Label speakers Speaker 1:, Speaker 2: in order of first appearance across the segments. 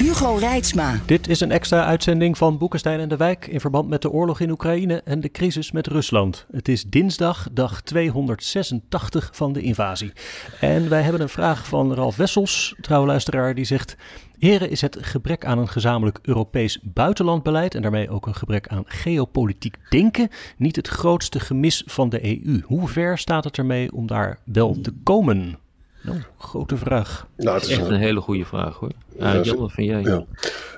Speaker 1: Hugo Reitsma.
Speaker 2: Dit is een extra uitzending van Boekenstein en de Wijk in verband met de oorlog in Oekraïne en de crisis met Rusland. Het is dinsdag, dag 286 van de invasie. En wij hebben een vraag van Ralf Wessels, trouwe luisteraar, die zegt... Heren, is het gebrek aan een gezamenlijk Europees buitenlandbeleid en daarmee ook een gebrek aan geopolitiek denken niet het grootste gemis van de EU? Hoe ver staat het ermee om daar wel te komen? Nou, grote vraag.
Speaker 3: Nou, het
Speaker 4: is echt een, hele goede vraag hoor. Ja, Jan, wat vind jij? Ja.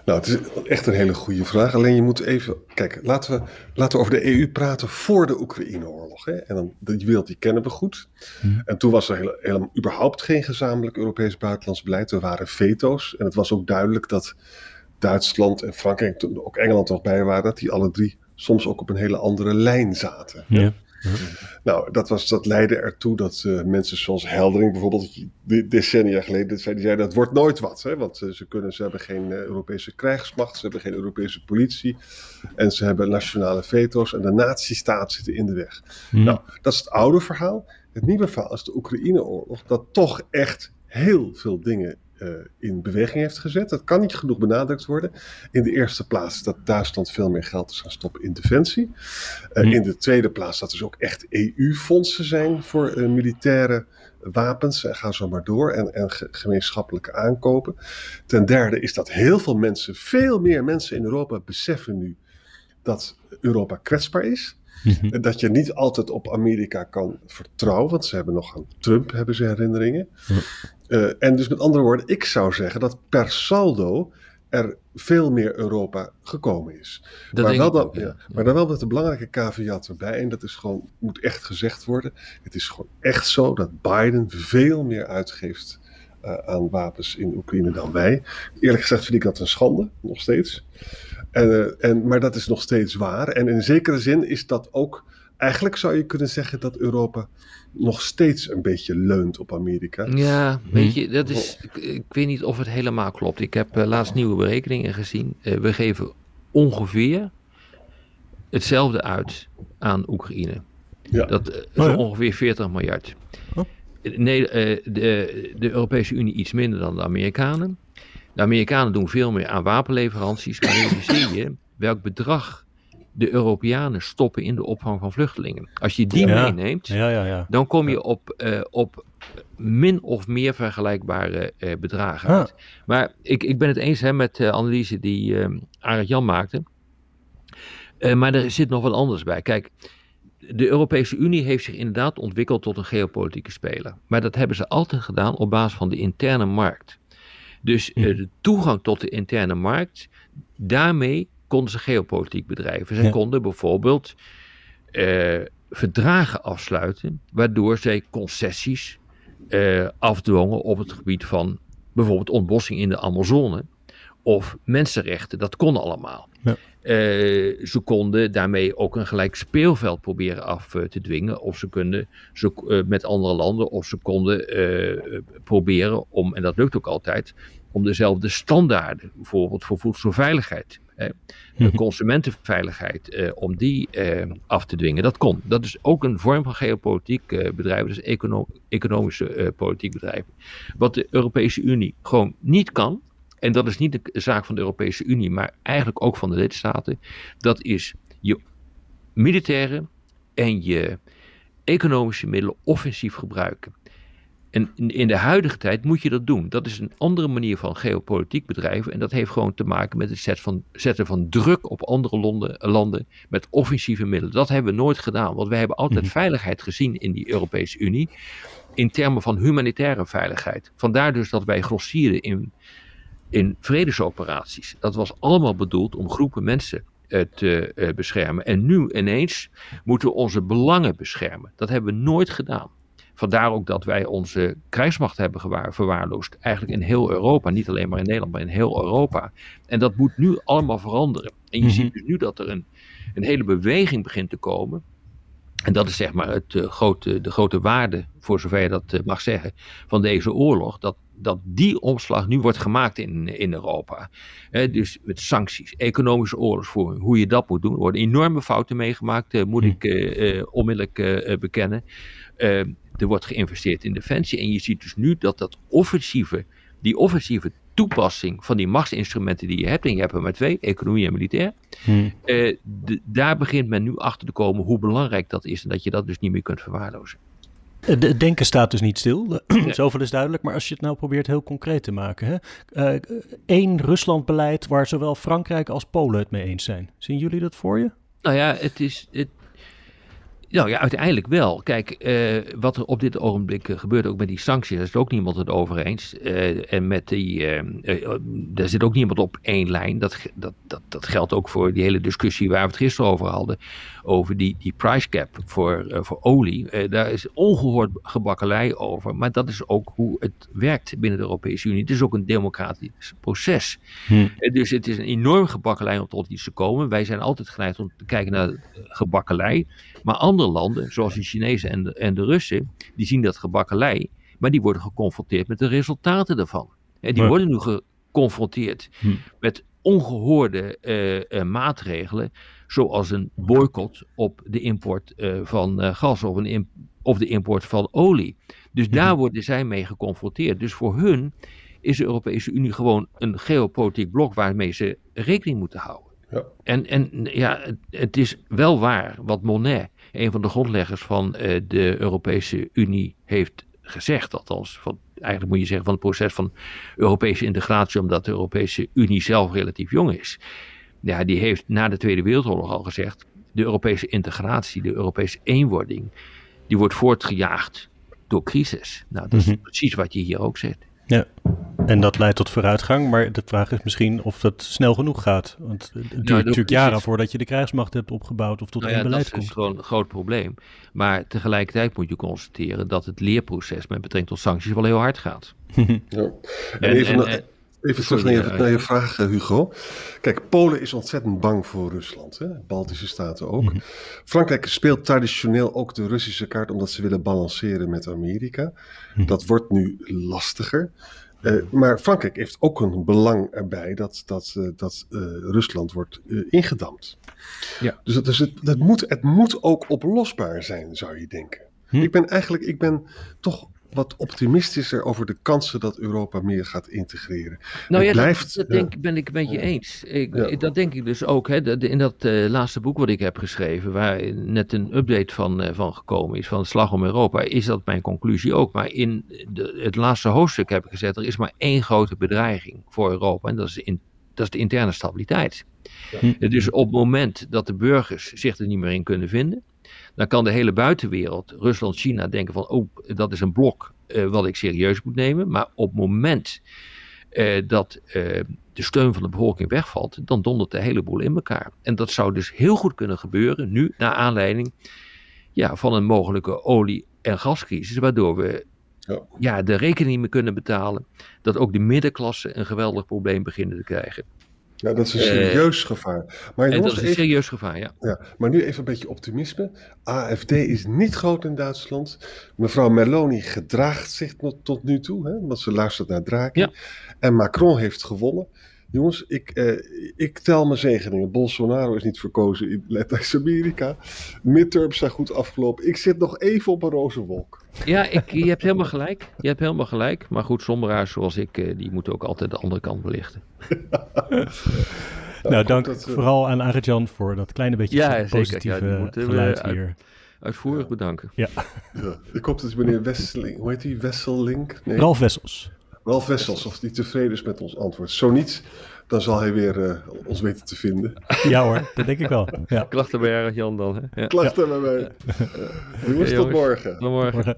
Speaker 3: Nou, het is echt een hele goede vraag. Alleen je moet even. Kijk, laten we, laten we over de EU praten voor de Oekraïne-oorlog. En dan, die wereld die kennen we goed. Hmm. En toen was er heel, helemaal überhaupt geen gezamenlijk Europees buitenlands beleid. Er waren veto's. En het was ook duidelijk dat Duitsland en Frankrijk, toen ook Engeland nog bij waren, dat die alle drie soms ook op een hele andere lijn zaten. Ja. Nou, dat, was, dat leidde ertoe dat uh, mensen zoals Heldering bijvoorbeeld decennia geleden zeiden, die dat wordt nooit wat. Hè, want uh, ze, kunnen, ze hebben geen uh, Europese krijgsmacht, ze hebben geen Europese politie en ze hebben nationale veto's en de nazistaat zit in de weg. Hmm. Nou, dat is het oude verhaal. Het nieuwe verhaal is de Oekraïne-oorlog, dat toch echt heel veel dingen in beweging heeft gezet. Dat kan niet genoeg benadrukt worden. In de eerste plaats dat Duitsland veel meer geld is gaan stoppen in defensie. Uh, In de tweede plaats dat er dus ook echt EU-fondsen zijn voor uh, militaire wapens. En ga zo maar door. En, en gemeenschappelijke aankopen. Ten derde is dat heel veel mensen, veel meer mensen in Europa beseffen nu dat Europa kwetsbaar is. Mhm. Dat je niet altijd op Amerika kan vertrouwen, want ze hebben nog aan Trump hebben ze herinneringen. Uh, en dus met andere woorden, ik zou zeggen dat per saldo er veel meer Europa gekomen is. Dat maar, wel dan, ja. maar dan wel met een belangrijke caveat erbij. En dat is gewoon, moet echt gezegd worden. Het is gewoon echt zo dat Biden veel meer uitgeeft uh, aan wapens in Oekraïne dan wij. Eerlijk gezegd vind ik dat een schande, nog steeds. En, uh, en, maar dat is nog steeds waar. En in zekere zin is dat ook. Eigenlijk zou je kunnen zeggen dat Europa nog steeds een beetje leunt op Amerika.
Speaker 4: Ja, weet je, dat is, ik, weet niet of het helemaal klopt. Ik heb uh, laatst nieuwe berekeningen gezien. Uh, we geven ongeveer hetzelfde uit aan Oekraïne. Ja. Dat is oh ja. ongeveer 40 miljard. Oh. Nee, de, de Europese Unie iets minder dan de Amerikanen. De Amerikanen doen veel meer aan wapenleveranties, maar realiseer je welk bedrag de Europeanen stoppen in de opvang van vluchtelingen. Als je die meeneemt, ja, ja, dan kom je op, uh, op min of meer vergelijkbare uh, bedragen ah. uit. Maar ik, ik ben het eens hè, met de analyse die uh, Arend Jan maakte. maar er zit nog wat anders bij. Kijk, de Europese Unie heeft zich inderdaad ontwikkeld tot een geopolitieke speler. Maar dat hebben ze altijd gedaan op basis van de interne markt. Dus hm. de toegang tot de interne markt, daarmee konden ze geopolitiek bedrijven. Ze konden bijvoorbeeld uh, verdragen afsluiten, waardoor zij concessies uh, afdwongen op het gebied van bijvoorbeeld ontbossing in de Amazone of mensenrechten. Dat kon allemaal. Ja. Uh, ze konden daarmee ook een gelijk speelveld proberen af te dwingen. Of ze konden ze, uh, met andere landen, of ze konden uh, proberen om, en dat lukt ook altijd, om dezelfde standaarden, bijvoorbeeld voor voedselveiligheid. Consumentenveiligheid, eh, om die eh, af te dwingen. Dat kon. Dat is ook een vorm van geopolitiek eh, bedrijven, dus econo economische politiek bedrijven. Wat de Europese Unie gewoon niet kan, en dat is niet de zaak van de Europese Unie, maar eigenlijk ook van de lidstaten, dat is je militaire en je economische middelen offensief gebruiken. En in de huidige tijd moet je dat doen. Dat is een andere manier van geopolitiek bedrijven. En dat heeft gewoon te maken met het van, zetten van druk op andere landen, landen met offensieve middelen. Dat hebben we nooit gedaan. Want wij hebben altijd mhm. veiligheid gezien in die Europese Unie. In termen van humanitaire veiligheid. Vandaar dus dat wij grossierden in, in vredesoperaties. Dat was allemaal bedoeld om groepen mensen eh, te uh, beschermen. En nu ineens moeten we onze belangen beschermen. Dat hebben we nooit gedaan. Vandaar ook dat wij onze krijgsmacht hebben gewaar, verwaarloosd. Eigenlijk in heel Europa, niet alleen maar in Nederland, maar in heel Europa. En dat moet nu allemaal veranderen. En je
Speaker 2: Mhm.
Speaker 4: ziet dus nu dat er een, een hele beweging begint te komen. En dat is zeg maar het, eh, grote, de grote waarde, voor zover je dat eh, mag zeggen, van deze oorlog. Dat, dat die omslag nu wordt gemaakt in, in Europa. Dus met sancties, economische oorlogsvoering, hoe je dat moet doen. Er worden enorme fouten meegemaakt, eh, moet
Speaker 2: Hm.
Speaker 4: ik onmiddellijk bekennen. Er wordt geïnvesteerd in defensie. En je ziet dus nu dat dat offensieve, die offensieve toepassing van die machtsinstrumenten die je hebt, en je hebt er maar twee, economie en militair.
Speaker 2: Hm.
Speaker 4: eh, de- daar begint men nu achter te komen hoe belangrijk dat is en dat je dat dus niet meer kunt verwaarlozen.
Speaker 2: Eh, De denken staat dus niet stil, zoveel is duidelijk. Maar als je het nou probeert heel concreet te maken. Hè? Eh, één Ruslandbeleid waar zowel Frankrijk als Polen het mee eens zijn. Zien jullie dat voor je?
Speaker 4: Nou ja, het is. Het, nou ja, uiteindelijk wel. Kijk, eh, wat er op dit ogenblik eh, gebeurt, ook met die sancties, daar is ook niemand het over eens. Eh, en met die, eh, daar zit ook niemand op één lijn. Dat, dat, dat, dat geldt ook voor die hele discussie waar we het gisteren over hadden. Over die, die price cap voor, eh, voor olie. Eh, daar is ongehoord gebakkelei over. Maar dat is ook hoe het werkt binnen de Europese Unie. Het is ook een democratisch proces.
Speaker 2: Hm.
Speaker 4: Eh, Dus het is een enorm gebakkelei om tot iets te komen. Wij zijn altijd geneigd om te kijken naar gebakkelei. Maar andere landen, zoals de Chinezen en de, en de Russen, die zien dat gebakkelei. Maar die worden geconfronteerd met de resultaten daarvan. En die worden nu geconfronteerd
Speaker 2: Hm.
Speaker 4: met ongehoorde eh, eh, maatregelen. Zoals een boycott op de import eh, van gas of, een of de import van olie. Dus daar worden zij mee geconfronteerd. Dus voor hun is de Europese Unie gewoon een geopolitiek blok waarmee ze rekening moeten houden.
Speaker 3: Ja.
Speaker 4: En, en ja, het, het is wel waar wat Monet, een van de grondleggers van de Europese Unie, heeft gezegd. Althans, van, eigenlijk moet je zeggen van het proces van Europese integratie, omdat de Europese Unie zelf relatief jong is. Ja, die heeft na de Tweede Wereldoorlog al gezegd: de Europese integratie, de Europese eenwording, die wordt voortgejaagd door crisis. Nou, dat
Speaker 2: Mhm.
Speaker 4: is precies wat je hier ook zegt.
Speaker 2: Ja. En dat leidt tot vooruitgang, maar de vraag is misschien of dat snel genoeg gaat. Want het duurt natuurlijk jaren
Speaker 4: het.
Speaker 2: voordat je de krijgsmacht hebt opgebouwd of tot
Speaker 4: Nou
Speaker 2: één
Speaker 4: ja,
Speaker 2: beleid
Speaker 4: dat is
Speaker 2: komt.
Speaker 4: gewoon een groot probleem. Maar tegelijkertijd moet je constateren dat het leerproces met betrekking tot sancties wel heel hard gaat.
Speaker 3: Ja. En,
Speaker 4: En-
Speaker 3: even,
Speaker 4: en-
Speaker 3: na-
Speaker 4: en-
Speaker 3: even
Speaker 4: sorry,
Speaker 3: terug naar je,
Speaker 4: eh,
Speaker 3: naar je vraag, eh, Hugo. Kijk, Polen is ontzettend bang voor Rusland. Hè? Baltische staten ook.
Speaker 2: Mhm.
Speaker 3: Frankrijk speelt traditioneel ook de Russische kaart omdat ze willen balanceren met Amerika.
Speaker 2: Mhm.
Speaker 3: Dat wordt nu lastiger. Eh, maar Frankrijk heeft ook een belang erbij dat, dat, eh, dat eh, Rusland wordt ingedamd.
Speaker 4: Ja.
Speaker 3: Dus, dat, dus het, dat moet, het moet ook oplosbaar zijn, zou je denken.
Speaker 2: Hm.
Speaker 3: Ik ben eigenlijk ik ben toch wat optimistischer over de kansen dat Europa meer gaat integreren.
Speaker 4: Nou
Speaker 3: Het
Speaker 4: ja,
Speaker 3: blijft,
Speaker 4: dat, dat
Speaker 3: ja.
Speaker 4: denk, ben ik met je eens. Ik,
Speaker 3: Ja.
Speaker 4: Dat denk ik dus ook. Hè, in dat eh, laatste boek wat ik heb geschreven, waar net een update van, eh, van gekomen is, van de Slag om Europa, is dat mijn conclusie ook. Maar in de, het laatste hoofdstuk heb ik gezet, er is maar één grote bedreiging voor Europa en dat is, in, dat is de interne stabiliteit. Dus op het moment dat de burgers zich er niet meer in kunnen vinden, dan kan de hele buitenwereld, Rusland, China, denken van, oh, dat is een blok eh, wat ik serieus moet nemen. Maar op het moment eh, dat eh, de steun van de bevolking wegvalt, dan dondert de hele boel in elkaar. En dat zou dus heel goed kunnen gebeuren, nu, naar aanleiding ja, van een mogelijke olie- en gascrisis, waardoor we
Speaker 3: Ja.
Speaker 4: ja, de rekening niet meer kunnen betalen. Dat ook de middenklasse een geweldig probleem beginnen te krijgen.
Speaker 3: Ja, dat is een
Speaker 4: Eh,
Speaker 3: serieus gevaar. Maar
Speaker 4: dat
Speaker 3: jongens,
Speaker 4: is een
Speaker 3: even,
Speaker 4: serieus gevaar, ja.
Speaker 3: ja, maar nu even een beetje optimisme. AFD is niet groot in Duitsland. Mevrouw Meloni gedraagt zich tot, tot nu toe, hè, want ze luistert naar Draghi.
Speaker 4: Ja.
Speaker 3: En Macron heeft gewonnen. Jongens, ik, eh, ik tel mijn zegeningen. Bolsonaro is niet verkozen in Latijns-Amerika. Midterms zijn goed afgelopen. Ik zit nog even op een roze wolk.
Speaker 4: Ja, ik, je hebt helemaal gelijk. Je hebt helemaal gelijk. Maar goed, somberaars zoals ik, eh, die moeten ook altijd de andere kant belichten.
Speaker 2: nou, dank
Speaker 3: dat, eh,
Speaker 2: vooral aan Arjan voor dat kleine beetje
Speaker 4: Ja, zeker.
Speaker 2: positieve
Speaker 4: Ja, die we
Speaker 2: geluid
Speaker 4: uit-
Speaker 2: hier.
Speaker 4: Uitvoerig bedanken.
Speaker 3: Ja, ik hoop dat meneer Wesseling, hoe heet die? Wesselink? Nee,
Speaker 2: Ralf Wessels.
Speaker 3: Ralf Wessels, of die tevreden is met ons antwoord. Zo niet, dan zal hij weer eh, ons weten te vinden.
Speaker 2: Ja hoor, dat denk ik wel. Ja.
Speaker 4: Klachten bij Jan dan. Hè? Ja.
Speaker 3: Klachten bij mij. Jongens, tot
Speaker 4: jongens.
Speaker 3: morgen.
Speaker 4: Tot morgen.
Speaker 2: Morgen.